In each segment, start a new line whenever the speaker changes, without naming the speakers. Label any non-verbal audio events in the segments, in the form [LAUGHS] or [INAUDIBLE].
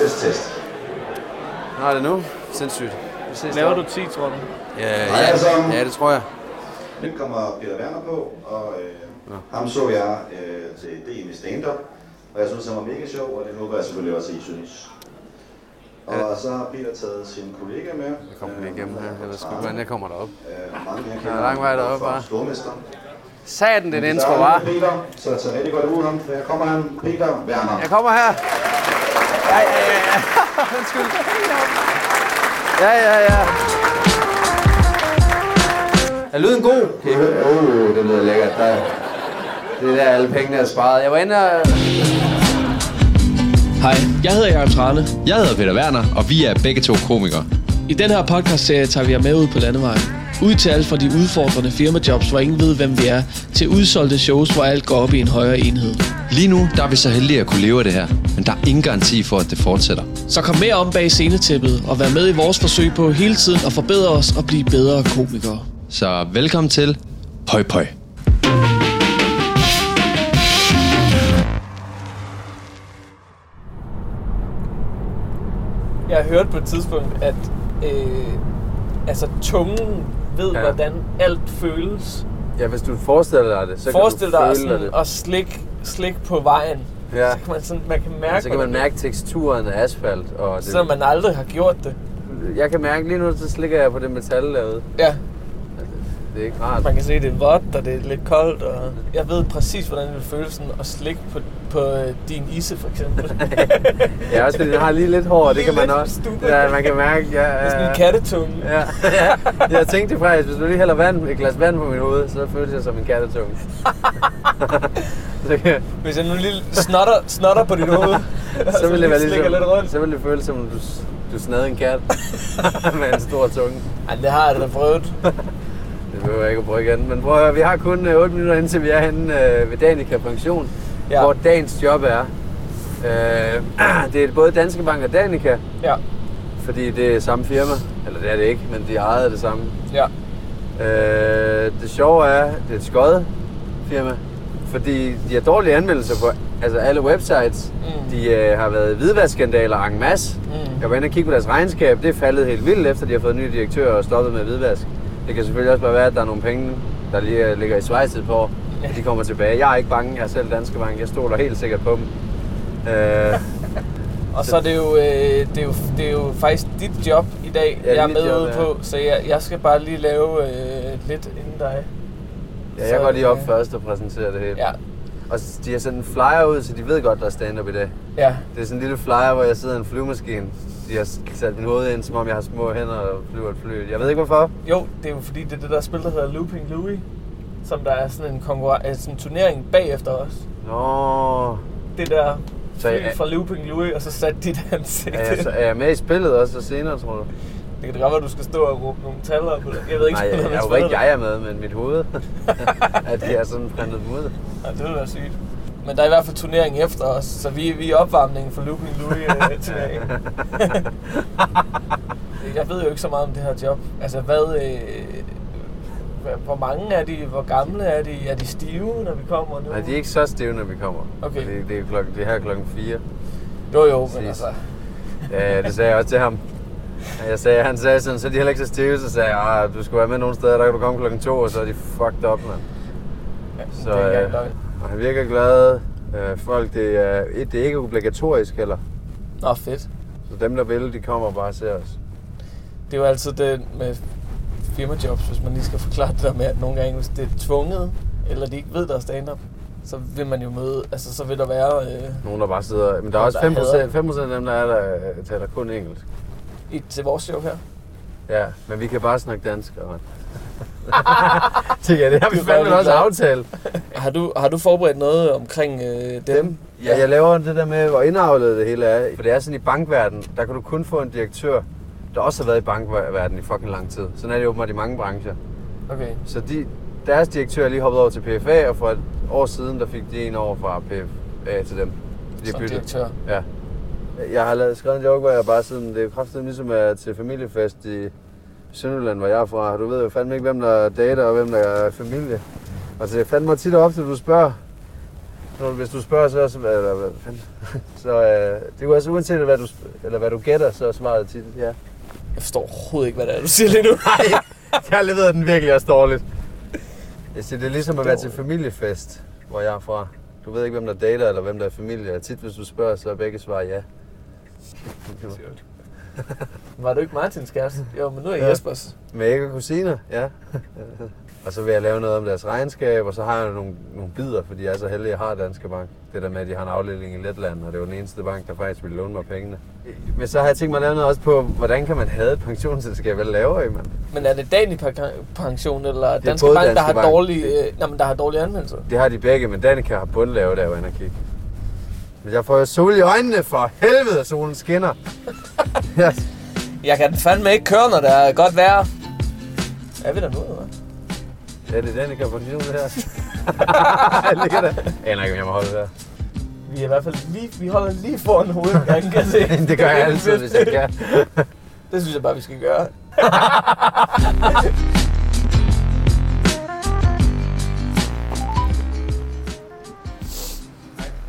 Test, test.
Er det nu? Sindssygt. Vi ses
Laver du
deroppe.
10, tror du?
Ja, ja, ja, det tror jeg.
Nu kommer Peter Werner på, og øh, ham så jeg øh, til DM i stand-up. Og jeg synes, han var mega sjov, og det håber jeg selvfølgelig også, I synes. Og
Ja.
så har Peter taget sin kollega med.
Jeg kommer lige igennem her. Jeg ved sgu ikke, hvordan jeg kommer derop.
Øh, mange her
Der er lang vej deroppe,
fra
bare.
Stormester.
Satan, den intro, var.
Peter, så tag rigtig godt ud ham. Her kommer han, Peter Werner.
Jeg kommer her. Ja, ja, ja, ja. Undskyld. Ja, ja, ja. Er lyden god? Høre? Uh, det lyder lækkert. Der, det er der, alle pengene er sparet. Jeg var inde og...
Hej, jeg hedder Jacob Trane.
Jeg hedder Peter Werner, og vi er begge to komikere.
I den her podcast-serie tager vi jer med ud på landevejen. Ud til alt fra de udfordrende firmajobs, hvor ingen ved, hvem vi er, til udsolgte shows, hvor alt går op i en højere enhed.
Lige nu der er vi så heldige at kunne leve af det her, men der er ingen garanti for, at det fortsætter.
Så kom med om bag scenetæppet og vær med i vores forsøg på hele tiden at forbedre os og blive bedre komikere.
Så velkommen til Pøj Pøj.
Jeg har hørt på et tidspunkt, at øh, altså tungen ved,
Ja.
ja. hvordan alt føles.
Ja, hvis du forestiller dig det, så
Forestil
kan
dig
du føle
sådan
det.
at slik, slik på vejen.
Ja.
Så kan man, sådan, man kan mærke,
Så kan man mærke teksturen af asfalt. Og det,
selvom man aldrig har gjort det.
Jeg kan mærke lige nu, så slikker jeg på det metal derude.
Ja,
Det er ikke rart.
man kan se, det er vådt, og det er lidt koldt. Og jeg ved præcis, hvordan det føles sådan at slikke på, på øh, din isse, for eksempel. [LAUGHS]
Ja, også fordi den har lige lidt hår, det
Lige
kan man også.
stubbe.
Ja, man kan mærke. Ja,
Det er sådan en kattetunge.
Ja, ja. [LAUGHS] Jeg tænkte det faktisk, hvis du lige hælder vand, et glas vand på mit hoved, så føles jeg som en kattetunge. [LAUGHS] så, kan,
Hvis jeg nu lige snotter, snotter på dit hoved,
så, vil det være ligesom,
lidt rundt.
så vil det føles som, om du, du snadede en kat med en stor tunge.
Ej, det har jeg da prøvet.
Behøver jeg ikke at prøve igen. Men prøv at vi har kun øh, 8 minutter indtil vi er henne øh, ved Danica Pension, ja. Hvor dagens job er. Øh, [CLEARS THROAT] det er både Danske Bank og Danica,
Ja,
fordi det er samme firma. Eller det er det ikke, men de ejer det samme.
ja.
Øh, det sjove er, det er et skøjet firma, fordi de har dårlige anmeldelser på altså alle websites.
Mm.
De øh, har været hvidvaskskandaler en masse.
Mm.
Jeg var inde og kigge på deres regnskab. Det er faldet helt vildt, efter de har fået nye direktører og stoppet med hvidvask. Det kan selvfølgelig også bare være, at der er nogle penge, der lige øh, ligger i svejset på, at de kommer tilbage. Jeg er ikke bange. Jeg er selv Danske Bank. Jeg stoler helt sikkert på dem. Øh, [LAUGHS]
Og så er det jo, øh, det er jo, det er jo faktisk dit job i dag,
Ja,
jeg er med
job,
ude
ja.
på. Så jeg, jeg skal bare lige lave øh, lidt inden dig.
ja, jeg
Så,
går lige op
øh,
først og præsenterer det hele.
Ja,
Og de har sendt en flyer ud, så de ved godt, der er stand-up i dag.
ja.
Det er sådan en lille flyer, hvor jeg sidder i en flyvemaskine. De har sat min hoved ind, som om jeg har små hænder og flyver et fly. Jeg ved ikke hvorfor.
Jo, det er jo fordi, det er det der spil, der hedder Looping Louis. Som der er sådan en, konkurren- øh, sådan en turnering bagefter os.
Nå,
Det der
Så
fly
jeg-
fra Looping Louis, og så satte dit ansigt.
er jeg, så, er jeg med i spillet også så senere, tror du?
Det kan da godt være, at du skal stå og råbe nogle tal op. Jeg ved ikke,
Nej, jeg, jeg håber ikke, jeg er med, men mit hoved. [LAUGHS] at de er sådan printet ud.
det. Ja, det ville være sygt. Men der er i hvert fald turnering efter os, så vi, vi er opvarmningen for Looping Louis øh, turnering. [LAUGHS] jeg ved jo ikke så meget om det her job. Altså, hvad... Øh, hvor mange er de? Hvor gamle er de? Er de stive, når vi kommer nu?
Nej, de er ikke så stive, når vi kommer.
Okay.
Det, det, er, klokken, det er her klokken 4.
Jo, jo, men altså...
Ja, det sagde jeg også til ham. Jeg sagde, han sagde sådan, så de heller ikke så stive, så sagde jeg, "Ah, du skulle være med nogle steder, der kan du komme klokken 2, og så er de fucked up, mand.
Ja,
Så,
er
øh. Og han virker glad. Øh, folk, det er, det er ikke obligatorisk heller.
Nå, fedt.
Så dem, der vil, de kommer og bare ser os.
Det er jo altid det med firmajobs, hvis man lige skal forklare det der med, at nogle gange, hvis det er tvunget, eller de ikke ved, der er stand-up, så vil man jo møde, altså så vil der være øh,
Nogen, der bare sidder... Men der er også
der
5
hader
procent, 5 procent af dem, der er der, øh, taler kun engelsk.
I, til vores show her.
Ja, men vi kan bare snakke dansk. Og... [LAUGHS] det, ja, det har vi fandme også aftalt. [LAUGHS]
Har du, har du forberedt noget omkring øh, dem?
Dem? Ja, jeg laver det der med, hvor indavlet det hele er. For det er sådan i bankverdenen, der kan du kun få en direktør, der også har været i bankverdenen i fucking lang tid. Sådan er det åbenbart i mange brancher.
Okay.
Så de, deres direktør er lige hoppet over til PFA, og for et år siden, der fik de en over fra PFA til dem. De
Som
byttede.
direktør.
Ja. Jeg har lavet, skrevet en joke, hvor jeg bare sådan, det er kraftigt ligesom at til familiefest i Sønderjylland, hvor jeg er fra. Du ved jo fandme ikke, hvem der er dater og hvem der er familie. Og så jeg fandme tit og ofte, du spørger, Når, hvis du spørger, så, så, eller, hvad fanden? [LAUGHS] så øh, det er altså uanset hvad du, eller hvad du gætter, så er svaret tit ja.
Jeg forstår overhovedet ikke, hvad det er, du siger lige nu. [LAUGHS]
Nej, jeg leverede den virkelig også dårligt. Jeg siger, det er ligesom at være til familiefest, hvor jeg er fra. Du ved ikke, hvem der dater, eller hvem der er familie. Tit, hvis du spørger, så er begge svar ja. [LAUGHS]
Var du ikke Martins kæreste? Jo, men nu er jeg
Ja.
Jespers.
Med ikke og kusiner, ja. [LAUGHS] og så vil jeg lave noget om deres regnskab, og så har jeg nogle, nogle bidder, fordi jeg er så heldig, at jeg har Danske Bank. Det der med, at de har en afdeling i Letland, og det var den eneste bank, der faktisk ville låne mig pengene. Men så har jeg tænkt mig at lave noget også på, hvordan kan man have et pensionsselskab? Hvad laver I, mand?
Men er det Dani pension eller Danske Bank, der
Danske
har
Bank.
dårlige, øh, nej, men der har dårlige anmeldelser?
Det har de begge, men Danica har bundlave, der var inde og kigge. Men jeg får jo sol i øjnene for helvede, solen skinner. [LAUGHS] ja.
Jeg kan fandme ikke køre, når der er godt vejr. Er vi der nu, eller hvad?
Er det Danica på det her? [LAUGHS] Ligger der? Jeg aner ikke, om jeg må holde der.
Vi er i hvert fald lige, vi holder lige foran kan jeg se. [LAUGHS]
det gør jeg altid, hvis jeg kan.
Det synes jeg bare, vi skal gøre.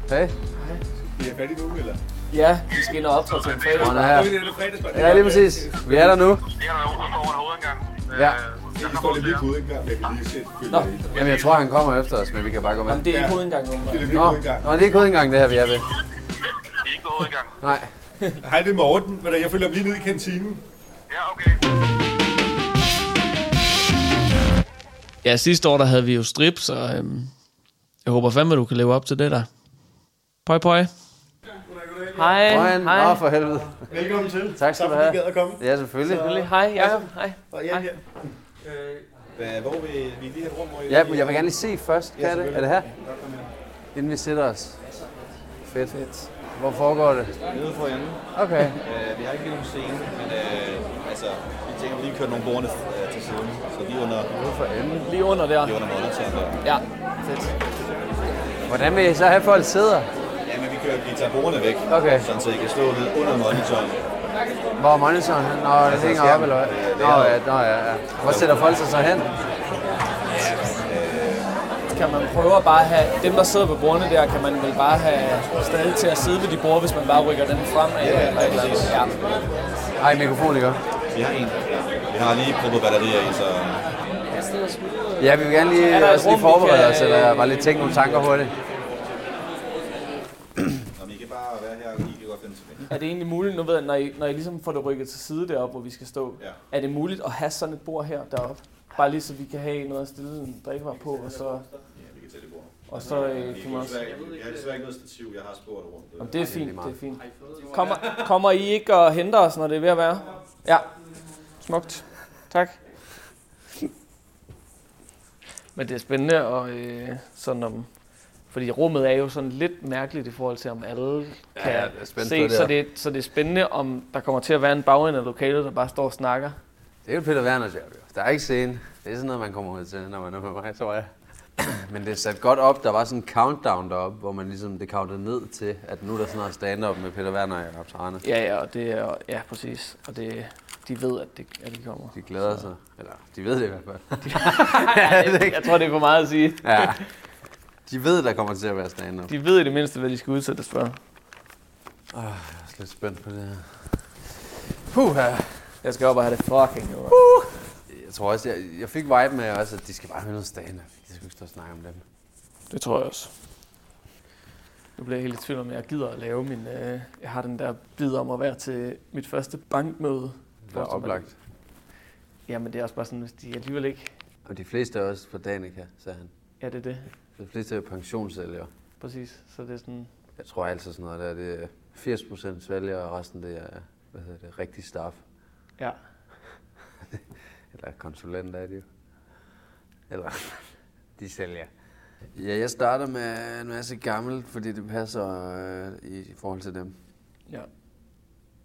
Hey.
Vi er færdige nu, eller?
Ja, vi skal ind og optræde til en fredag.
Nå, her.
Det er det.
Ja, lige præcis. Vi er der nu. Ja.
Jeg står lidt lige på udgang, jeg kan lige se.
Nå.
Jamen, jeg tror, han kommer efter os, men vi kan bare gå med.
Jamen, det er ikke hovedindgangen nu.
Det er lidt
Nå,
på.
Nå, det er ikke engang det her, vi er ved. Nej.
Hej, det er Morten. Er det? Jeg følger lige ned i kantinen.
Ja, sidste år der havde vi jo strip, så øhm, jeg håber fandme, du kan leve op til det der. Pøj, pøj.
Hej.
Brian,
Hej.
Nå, for helvede.
Velkommen til.
Tak skal du
Tak fordi I
have.
gad at komme.
Ja, selvfølgelig.
Selvfølgelig. Hej, Jacob. Hej.
Og ja, her. Hvad, hvor vil vi lige have et rum? Hvor I
Ja, men jeg vil gerne lige se først. Kan
Ja,
det? Er det her? Inden vi sætter os. Fedt. Fedt. Hvor foregår det?
Nede for enden.
Okay.
Øh, vi har ikke lige nogen scene, men øh, altså, vi tænker, at vi lige kører nogle bordene øh, til siden. Så lige under,
For enden.
Lige under der.
lige under monitoren der.
Ja, fedt.
Hvordan vil I så have at folk sidder?
Kører, vi tager bordene væk,
Okay.
sådan så I kan stå ned under monitoren.
Hvor er monitoren? Nå, det hænger op, eller hvad? Nå, ja, nå, ja, ja. Hvor sætter folk sig så hen?
Kan man prøve at bare have, dem der sidder på bordene der, kan man vel bare have stadig til at sidde ved de bord, hvis man bare rykker dem frem af,
Ja,
eller et eller andet. Ja.
Ej, mikrofon, ikke?
Vi har en. Vi har lige proppet batterier i, så
Ja, vi vil gerne lige, også lige forberede os, eller bare lige tænke nogle tanker hurtigt.
om I kan bare være her, I kan godt finde tilbage.
Er det egentlig muligt, nu ved jeg, når I, når I ligesom får det rykket til side deroppe, hvor vi skal stå,
Ja.
er det muligt at have sådan et bord her deroppe? Bare lige så vi kan have noget at stille en drikkevarer på, og så,
Ja, vi kan tage det bord.
og så øh, kan man også...
Jeg har desværre ikke noget stativ, jeg har spurgt rundt.
Jamen, det er fint, det er fint. Kommer, kommer I ikke og henter os, når det er ved at være? Ja, smukt. Tak. Men det er spændende, og øh, sådan om, fordi rummet er jo sådan lidt mærkeligt i forhold til, om alle kan
ja, er
se,
det
så, det, så det er spændende, om der kommer til at være en bagende af lokalet, der bare står og snakker.
Det er jo Peter Werners job, jo. Der er ikke scene. Det er sådan noget, man kommer ud til, når man er med mig, tror jeg. [CLEARS THROAT] Men det er sat godt op. Der var sådan en countdown deroppe, hvor man ligesom, det countede ned til, at nu er der sådan noget stand-up med Peter Werner og Jacob Trane.
Ja, ja, og det er, ja, præcis. Og det, de ved, at, det, at de kommer.
De glæder sig. Eller, de ved det i hvert fald. [LAUGHS]
Jeg tror, det er for meget at sige.
ja. [LAUGHS] De ved, der kommer til at være stand-up.
De ved i det mindste, hvad de skal udsættes for.
Jeg er også lidt spændt på det her. Puh.
Jeg skal op og have det fucking over.
Jeg tror også, jeg, jeg fik vibe med også, at de skal bare høre noget stand-up. De skal ikke stå og snakke om dem.
Det tror jeg også. Nu bliver jeg helt i tvivl om, at jeg gider at lave min... Øh, jeg har den der bid om at være til mit første bankmøde.
Det er oplagt.
Jamen det er også bare sådan, hvis de alligevel ikke...
Og de fleste er også fra Danica, sagde han.
Ja, det er det.
De fleste er pensionssælgere.
Præcis. Så det er sådan...
Jeg tror altid sådan noget der, det er 80 procent svælger, og resten det er, hvad hedder det, rigtig staff.
Ja. [LAUGHS]
Eller konsulenter er det jo. Eller, [LAUGHS] de sælger. Ja, jeg starter med en masse gammelt, fordi det passer øh, i, i forhold til dem.
ja.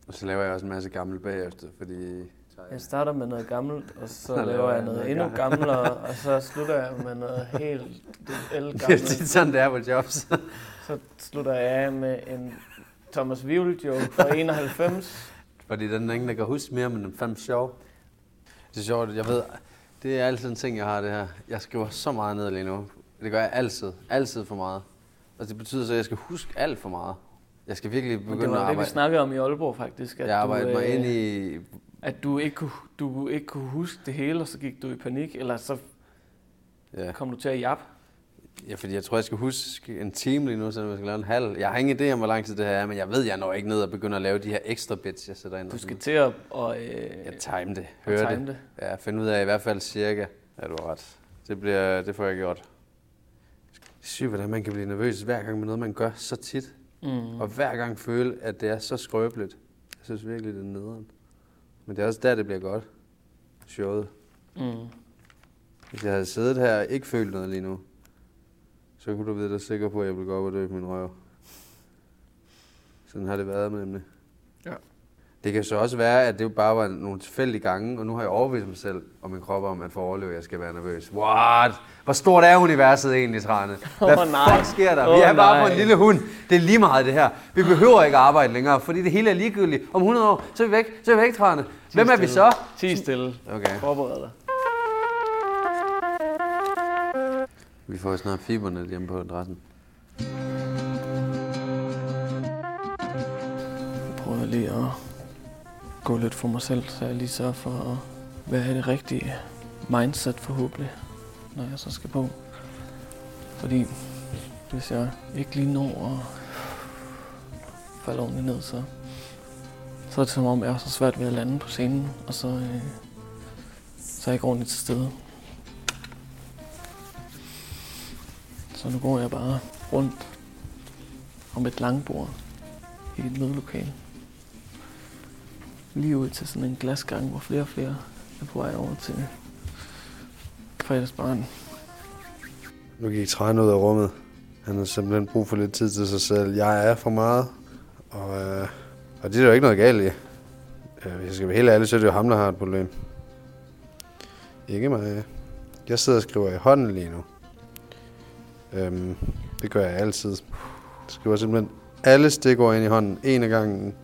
Og så laver jeg også en masse gammelt bagefter, fordi...
Jeg starter med noget gammelt, og så [LAUGHS] laver jeg noget endnu
gammelt.
gammelere, og så [LAUGHS] slutter jeg med noget helt [LAUGHS]
Det er
elgammelt.
tit sådan, det er på jobs.
Så slutter jeg af med en Thomas Vivl joke fra 91.
fordi den er ingen, der kan huske mere, men den er fandme sjov. Det er sjovt, jeg ved, det er altid en ting, jeg har det her. Jeg skriver så meget ned lige nu. Det gør jeg altid. Altid for meget. Og det betyder så, at jeg skal huske alt for meget. Jeg skal virkelig
det
begynde at
var det, vi
arbejde.
snakkede om i Aalborg faktisk. At
Jeg arbejdede
du,
mig
øh,
ind i...
At du ikke, kunne, du ikke kunne huske det hele, og så gik du i panik, eller så
Ja.
kom du til at jappe.
ja, fordi jeg tror, jeg skal huske en time lige nu, selvom jeg skal lave en halv. Jeg har ingen idé om, hvor lang tid det her er, men jeg ved, jeg når ikke ned og begynder at lave de her ekstra bits, jeg sætter ind.
Du skal til at... Og, øh,
Jeg time det. Høre
time
det.
det.
Ja, finde ud af i hvert fald cirka. Ja, du har ret. Det, bliver, det får jeg gjort. Sygt, hvordan man kan blive nervøs hver gang med noget, man gør så tit.
Mm.
Og hver gang føle, at det er så skrøbeligt. Jeg synes virkelig, det er nederen. Men det er også der, det bliver godt. Showet.
Mm.
Hvis jeg havde siddet her og ikke følt noget lige nu, så kunne du vide dig sikker på, at jeg ville gå op og dø min røv. Sådan har det været med nemlig.
Ja.
Det kan så også være, at det bare var nogle tilfældige gange, og nu har jeg overbevist mig selv og min krop om, at for at overleve, jeg skal være nervøs. What? Hvor stort er universet egentlig, Trane? Hvad
Åh, nej.
fuck sker der?
Åh,
Vi er bare
nej.
på en lille hund. Det er lige meget det her. Vi behøver ikke arbejde længere, fordi det hele er ligegyldigt. Om 100 år, så er vi væk. Så er vi væk, Trane. Hvem er vi så?
Tig stille.
Okay.
Forbered dig.
Vi får snart fiberne hjemme på adressen.
Prøver lige at gå lidt for mig selv, så jeg lige sørger for at være i det rigtige mindset forhåbentlig, når jeg så skal på. Fordi hvis jeg ikke lige når at falde ordentligt ned, så, så er det som om, jeg har så svært ved at lande på scenen, og så, øh, så er jeg ikke ordentligt til stede. Så nu går jeg bare rundt om et langbord i et mødelokale. Lige ud til sådan en glasgang, hvor flere og flere er på vej over til fredagsbarn.
Nu gik træn ud af rummet. Han har simpelthen brug for lidt tid til sig selv. Jeg er for meget, og, øh, og det er jo ikke noget galt i. Øh, hvis jeg skal være helt ærlig, så er det jo ham, der har et problem. Ikke mig. Jeg sidder og skriver i hånden lige nu. Øhm, det gør jeg altid. Jeg skriver simpelthen alle stikord ind i hånden, en af gangen.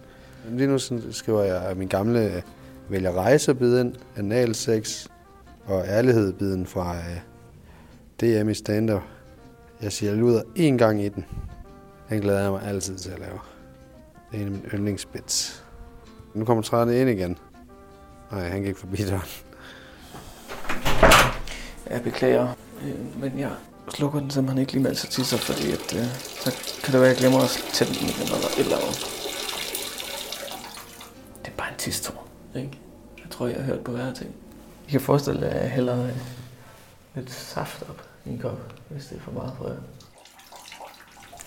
Lige nu skriver jeg min gamle øh, vælger rejsebiden, ind, analsex og ærlighedbiden fra øh, DM i stand-up. Jeg siger luder én gang i den. Den glæder jeg mig altid til at lave. Det er en af mine yndlingsbits. Nu kommer træerne ind igen. Nej, han gik forbi døren.
Jeg beklager, øh, men jeg slukker den simpelthen ikke lige, med altid til sig, fordi at, øh, så kan det være, at jeg glemmer at tænde den igen eller et eller andet. Bare en tistor, ikke? Jeg tror, jeg har hørt på hver ting. I kan forestille jer, at jeg hælder lidt saft op i en kop, hvis det er for meget for jer.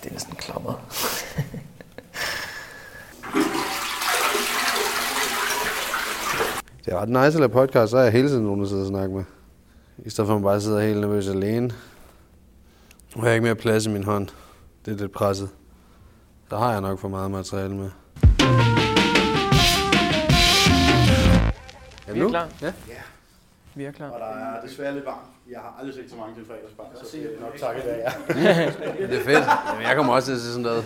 Det er næsten klammer. [LAUGHS]
Det er ret nice at lave podcast, så er jeg hele tiden nogen, der sidder og snakker med. I stedet for at man bare sidder helt nervøs alene. Nu har jeg ikke mere plads i min hånd. Det er lidt presset. Der har jeg nok for meget materiale med.
Vi er klar.
Ja.
Vi er klar.
Og der er desværre lidt varmt. Jeg har aldrig set så mange til fredagsbar, så det er nok takket af jer.
Det er fedt. Jamen, jeg kommer også til at se sådan noget.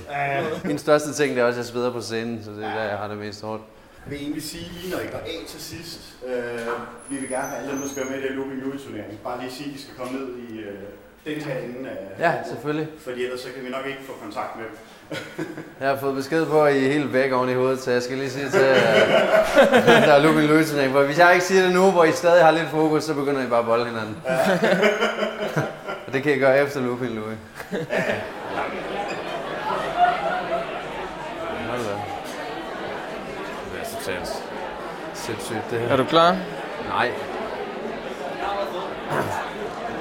Min største ting, det er også, at jeg sveder på scenen, så det er der, jeg har det mest hårdt.
Jeg vil egentlig sige lige, når I går af til sidst, øh, vi vil gerne have alle dem, der skal være med i det her Looping Louis turnering. Bare lige sige, at de skal komme ned i øh, den her ende af
Ja, selvfølgelig.
Fordi ellers så kan vi nok ikke få kontakt med dem.
Jeg har fået besked på, at I er helt væk oven i hovedet, så jeg skal lige sige til, at [LAUGHS] der er Lupin løsning. For hvis jeg ikke siger det nu, hvor I stadig har lidt fokus, så begynder I bare at bolde hinanden. [LAUGHS] Og det kan I gøre efter Louis. Hold da. Det er sindssygt, det her.
Er du klar?
Nej.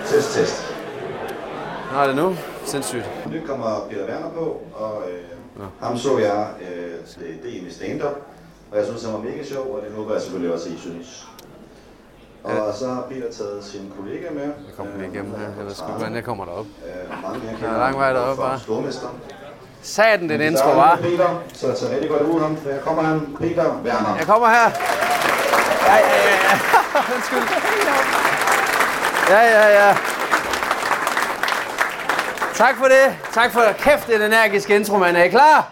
Test, test.
Nå, er det nu? Sindssygt.
Nu kommer Peter Werner på, og øh, ham så jeg øh, DM i stand-up, og jeg synes, han var mega sjov, og det håber jeg selvfølgelig også, I synes. Og
Ja.
så har Peter taget sin kollega med.
Jeg kommer lige igennem her. Jeg ved sgu hvordan jeg kommer derop.
Øh, mange her
Der er lang vej
fra
hva'?
Stormester.
Satan, den intro, var.
Peter, så tag rigtig godt ud ham. Der kommer han, Peter Werner.
Jeg kommer her. Ja, ja, ja, ja. [LAUGHS] Undskyld. Ja, ja, ja. Tak for det. Tak for kæft, det en energisk intro, man. Er I klar?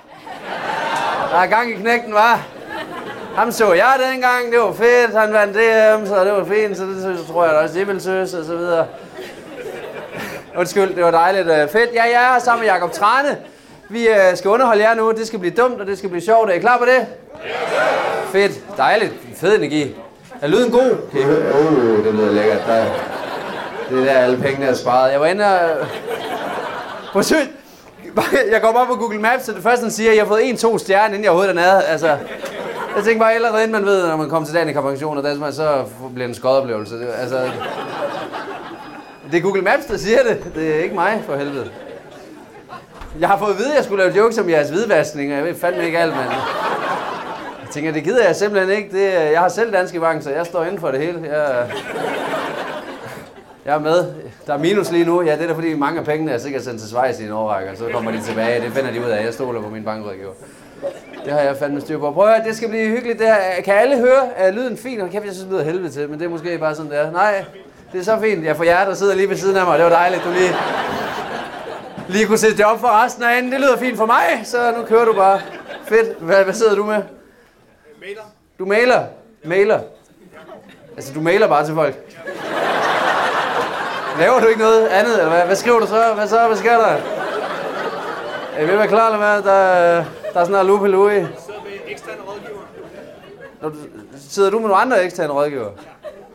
Der er gang i knægten, var. Ham så jeg dengang, det var fedt. Han vandt DM, så det var fint, så det så tror jeg da også, det ville søs og så videre. Undskyld, det var dejligt. uh, fedt. Ja, jeg er her sammen med Jakob Trane. Vi uh, skal underholde jer nu. Det skal blive dumt, og det skal blive sjovt. Er I klar på det? Fedt. Dejligt. Fed energi. Er lyden god? Kan I høre? Det lyder lækkert. Der, det er der, alle pengene er sparet. Jeg var inde og... Prøv at se. Jeg går bare på Google Maps, og det første, han siger, at jeg har fået en, to stjerner, inden jeg overhovedet er nede. Altså, jeg tænker bare allerede, inden man ved, når man kommer til dagen i konfirmation, og danser, så bliver det en skodoplevelse. Altså, det er Google Maps, der siger det. Det er ikke mig, for helvede. Jeg har fået at vide, at jeg skulle lave jokes om jeres hvidvaskning, og jeg ved fandme ikke alt, mand. Jeg tænker, det gider jeg simpelthen ikke. Det, jeg har selv Danske Bank, så jeg står inden for det hele. Jeg, jeg er med. Der er minus lige nu. Ja, det er da fordi mange af pengene er sikkert sendt til Schweiz i en overrække, og så kommer de tilbage. Det finder de ud af. Jeg stoler på min bankrådgiver. Det har jeg fandme styr på. Prøv at høre, det skal blive hyggeligt. Det her. Kan alle høre? Er lyden fin? Og kæft, jeg synes, det lyder helvede til, men det er måske bare sådan, det er. Nej, det er så fint. Jeg får jer, der sidder lige ved siden af mig. Det var dejligt, du lige, lige kunne sætte det op for resten af anden. Det lyder fint for mig, så nu kører du bare. Fedt. Hvad, hvad sidder du med?
Mailer.
Du mailer? Mailer? Altså, du mailer bare til folk? Laver du ikke noget andet, eller hvad? Hvad skriver du så? Hvad så? Hvad sker der? Er I ved at være klar, eller hvad? Der, der er sådan noget lupe Louis.
Jeg sidder med en ekstern rådgiver.
Når du, sidder du med nogle andre eksterne rådgiver?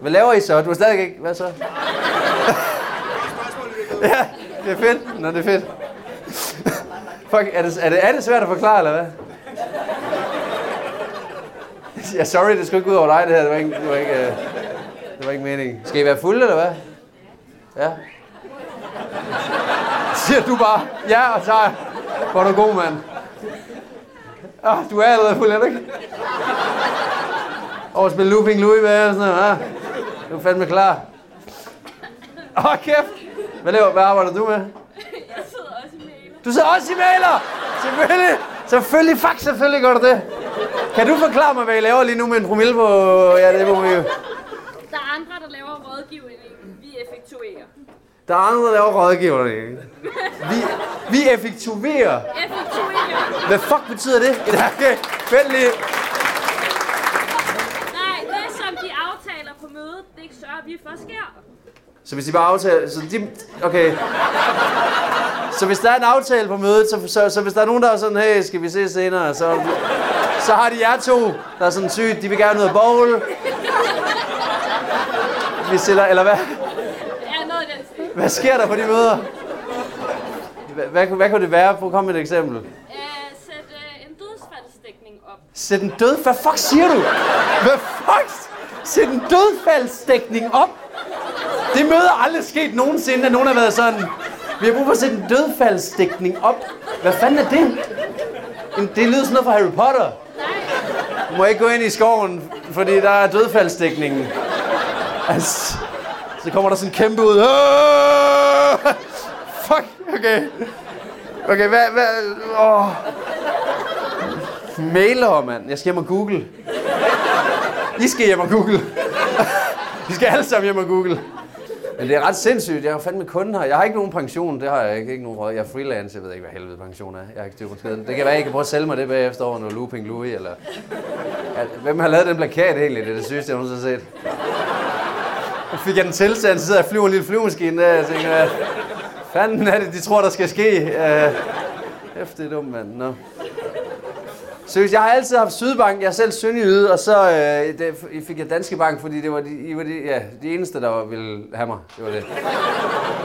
Hvad laver I så? Du er stadig ikke... Hvad så? [LAUGHS] ja, det er fedt. Nå, det er fedt. Fuck, er det, er, det, er det svært at forklare, eller hvad? Ja, sorry, det skulle ikke ud over dig, det her. Det var ikke, det var ikke, uh, det var ikke meningen. Skal I være fulde, eller hvad? Ja. Siger du bare, ja, og så er du god, mand. Ah, du er allerede fuld, er du ikke? At spille Looping Louis, hvad er sådan noget? Ah, du er fandme klar. Åh, oh, kæft. Hvad, laver, hvad arbejder du med?
Jeg sidder også i mailer.
Du sidder også i mailer! Selvfølgelig! Selvfølgelig, fuck, selvfølgelig gør du det. Kan du forklare mig, hvad I laver lige nu med en promille på... Ja, det må vi jo.
Der er andre, der laver rådgivning. Vi effektuerer.
Der er andre, der laver rådgivning. Vi, vi effektuerer.
Effektuerer.
Hvad fuck betyder det? [LAUGHS] Okay, vent lige.
Nej, det som de aftaler på mødet, det sørger vi for sker.
Så hvis de bare aftaler... Så de, okay. Så hvis der er en aftale på mødet, så, så, så hvis der er nogen, der er sådan, hey, skal vi se senere, så, så har de jer to, der er sådan sygt, de vil gerne af bowl. Vi stiller, eller hvad?
Ja, noget i den stil.
Hvad sker der på de møder? Hvad, hvad, hvad kunne det være? Prøv at komme med et eksempel.
Øh, sæt øh, en dødsfaldsdækning op.
Sæt en død... Hvad fuck siger du? Hvad fuck? Sæt en dødfaldsdækning op? Det møde er aldrig sket nogensinde, at nogen har været sådan... Vi har brug for at sætte en dødfaldsdækning op. Hvad fanden er det? Det lyder sådan noget fra Harry Potter. Du må ikke gå ind i skoven, fordi der er dødfaldsdækningen. Altså, så kommer der sådan en kæmpe ud. Ah! [LAUGHS] Fuck, okay. Okay, hvad, hvad, åh. Mailer, mand. Jeg skal hjem og google. I skal hjem og google. [LAUGHS] Vi skal alle sammen hjem og google. Men det er ret sindssygt. Jeg har fandme kunden her. Jeg har ikke nogen pension. Det har jeg ikke. ikke nogen råd. Jeg er freelance. Jeg ved ikke, hvad helvede pension er. Jeg har ikke styr på skeden. Det kan være, at I kan prøve at sælge mig det bagefter over noget Looping Louis. Eller... Hvem har lavet den plakat egentlig? Det er det sygeste, jeg nogensinde har set. Nu fik jeg den tilstand, så sidder jeg og flyver en lille flyvemaskine der. Jeg tænker, hvad fanden er det, de tror, der skal ske? Øh, uh, efter det er dumt, mand. Nå. Seriøst, jeg har altid haft Sydbank. Jeg er selv sønderjyde, og så øh, det, fik jeg Danske Bank, fordi det var de, I var de, ja, de eneste, der ville have mig. Det var det.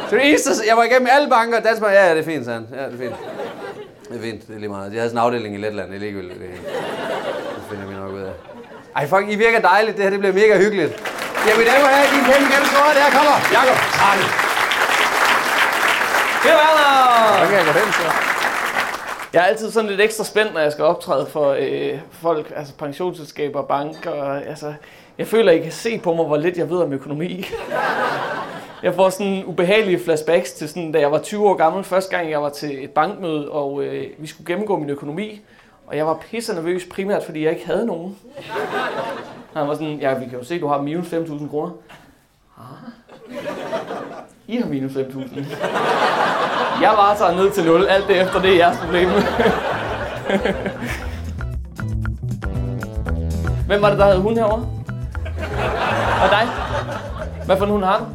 Så det eneste, jeg var igennem alle banker. Danske Bank, ja, ja, det er fint, sagde han. Ja, det er fint. Det er fint, det er lige meget. De havde sådan en afdeling i Letland, det er ligegyldigt. Det, det finder vi nok ud af. Ej, fuck, I virker dejligt. Det her, det bliver mega hyggeligt. Ja, mine damer og herrer, din kæmpe kæmpe store, der kommer. Jakob. Arne.
Det var der!
Så kan jeg gå hen, så.
Jeg er altid sådan lidt ekstra spændt, når jeg skal optræde for øh, folk, altså pensionsselskaber, banker. Og, altså, jeg føler, at I kan se på mig, hvor lidt jeg ved om økonomi. [LAUGHS] Jeg får sådan ubehagelige flashbacks til sådan, da jeg var 20 år gammel, første gang jeg var til et bankmøde, og øh, vi skulle gennemgå min økonomi. Og jeg var pisse nervøs, primært fordi jeg ikke havde nogen. Han var sådan, ja, vi kan jo se, du har minus 5.000 kroner. Ah. I har minus 5.000. Jeg var så ned til 0, alt det efter det er jeres problem. Hvem var det, der havde hund herovre? Og dig? Hvad for en hund har du?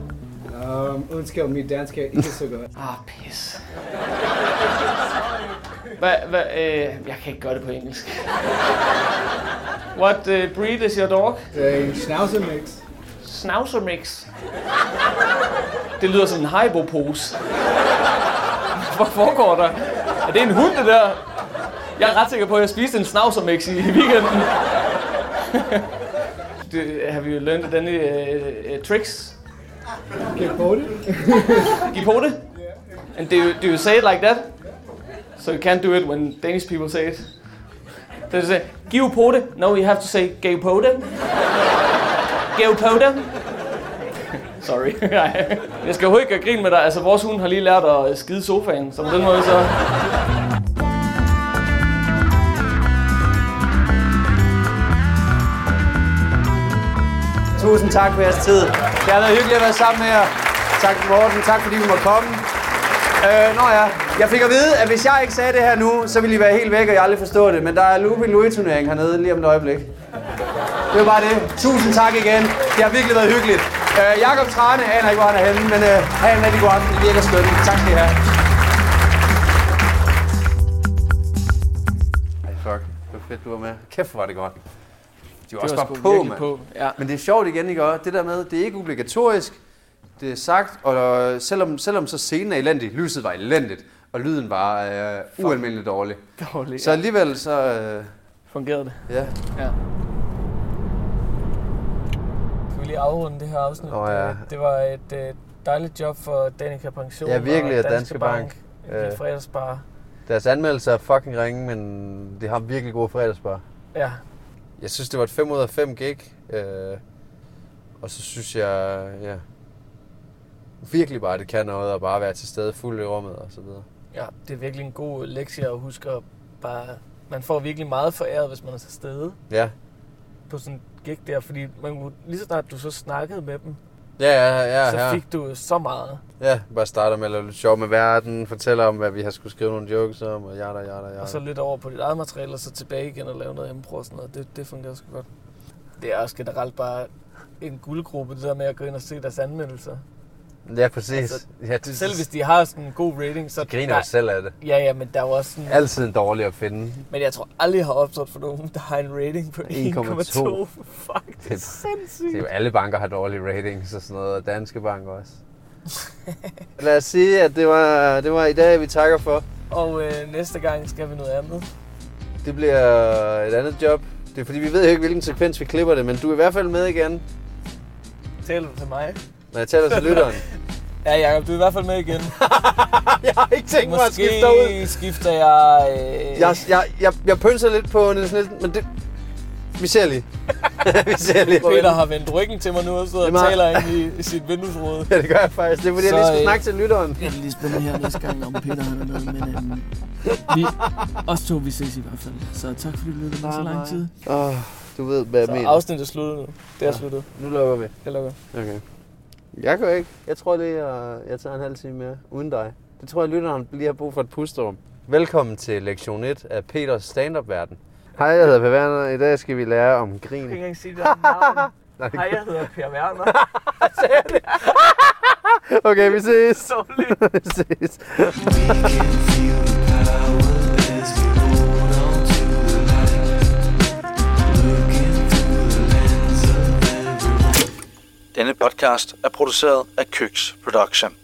Um, undskyld, mit dansk er ikke så godt.
Ah, pis. Hvad, hvad, øh, jeg kan ikke gøre det på engelsk. What uh, breed is your dog?
Det en schnauzer mix.
Schnauzer mix. Det lyder som en Haribo-pose. Hvad foregår der? Er det en hund, det der? Jeg er ret sikker på, at jeg spiste en Schnauzer mix i weekenden. Do, have you learned any uh, uh, tricks?
Jeg på det?
Gipote? And do you, do you say it like that? So you can't do it when Danish people say it. They say, Gipote? No, you have to say Gipote. Gipote. Sorry. [LAUGHS] jeg skal jo ikke grine med dig. Altså, vores hund har lige lært at skide sofaen, så på den måde så...
Tusind tak for jeres tid. Det har været hyggeligt at være sammen med jer. Tak Morten. Tak fordi vi måtte komme. Øh, nå ja, jeg fik at vide, at hvis jeg ikke sagde det her nu, så ville I være helt væk, og jeg aldrig forstå det. Men der er Looping Louis turnering hernede lige om et øjeblik. Det var bare det. Tusind tak igen. Det har virkelig været hyggeligt. Øh, Jakob Trane aner ikke, hvor han er henne, men øh, have en rigtig god aften. Det virker skønt. Tak skal I have. Ej, fuck. Det var fedt, du var med. Kæft, hvor var det godt. De var
Det
også
var
bare
sgu
på, mand.
på, ja.
Men det er sjovt igen, ikke? også? Det der med, det er ikke obligatorisk. Det er sagt, og selvom, selvom så scenen er elendig, lyset var elendigt, og lyden var øh, ualmindeligt dårlig.
Dårlig,
Så
ja.
alligevel så... Øh,
Fungerede det.
ja.
Ja. Skal vi lige afrunde det her afsnit?
Åh, ja.
Det, det var et øh, dejligt job for Danica Pension
Ja, virkelig,
og
og Danske Bank.
Bank.
Øh.
Øh. fredagsbar.
Deres anmeldelser er fucking ringe, men det har virkelig gode fredagsbar.
Ja,
Jeg synes, det var et 5 ud af 5 gig. Øh, og så synes jeg, ja, virkelig bare, det kan noget at bare være til stede fuld i rummet og så videre.
ja, det er virkelig en god lektie at huske at bare... Man får virkelig meget foræret, hvis man er til stede
Ja,
på sådan en gig der, fordi man, kunne- lige så snart du så snakkede med dem,
ja, ja, ja,
så
ja.
fik du så meget.
Ja, bare starter med at lave lidt sjov med verden, fortæller om, hvad vi har skulle skrive nogle jokes om, og jada, jada, jada.
Og så lidt over på dit eget materiale, og så tilbage igen og lave noget impro og sådan noget. Det, det fungerer sgu godt. Det er også generelt bare en guldgruppe, det der med at gå ind og se deres anmeldelser.
Ja, præcis.
Altså,
ja, det,
Selv hvis de har sådan en god rating, så...
de griner jo selv af det.
Ja, ja, men der er jo også sådan...
Altid en dårlig at finde.
Men jeg tror aldrig, jeg har opstået for nogen, der har en rating på 1,2.
1,2.
Fuck, det er
Det
sindssygt.
er jo alle banker har dårlige ratings og sådan noget, og danske banker også. [LAUGHS] Lad os sige, at det var, det var i dag, vi takker for.
Og øh, næste gang skal vi noget andet.
Det bliver et andet job. Det er fordi, vi ved jo ikke, hvilken sekvens vi klipper det, men du er i hvert fald med igen,
Taler du til mig?
Når jeg taler til lytteren. [LAUGHS]
Ja, Jacob, du er i hvert fald med igen. [LAUGHS]
jeg har ikke tænkt mig at
Måske
skifte dig ud.
skifter jeg... Øh...
Jeg, jeg, jeg, jeg pønser lidt på Niels Nielsen, men det... Vi ser lige. [LAUGHS] vi ser lige.
Peter har vendt ryggen til mig nu og sidder og
er
taler ind i, i sit vinduesråd.
Ja, det gør jeg faktisk. Det er fordi, jeg
Så,
lige skal
øh,
snakke til lytteren.
Jeg er lige spændende her næste gang, om Peter han er med, men øhm, vi, os to, vi ses i hvert fald. Så tak fordi du lyttede med så lang tid.
Åh, oh, du ved, hvad jeg
Så
mener.
afsnittet er sluttet nu. Det er
Ja.
sluttet.
Nu lukker vi.
Jeg lukker.
Okay. Jeg kan ikke. Jeg tror det er, jeg tager en halv time mere uden dig. Det tror jeg, lytteren lige har brug for et pusterum. Velkommen til lektion 1 af Peters stand-up-verden. Hej, jeg hedder Per Werner. I dag skal vi lære om
Jeg kan
grin.
ikke engang sige det navn. [LAUGHS] Hej, jeg hedder Per Werner. [LAUGHS]
Okay, vi ses. [LAUGHS] Vi ses.
Denne podcast er produceret af Køks Production.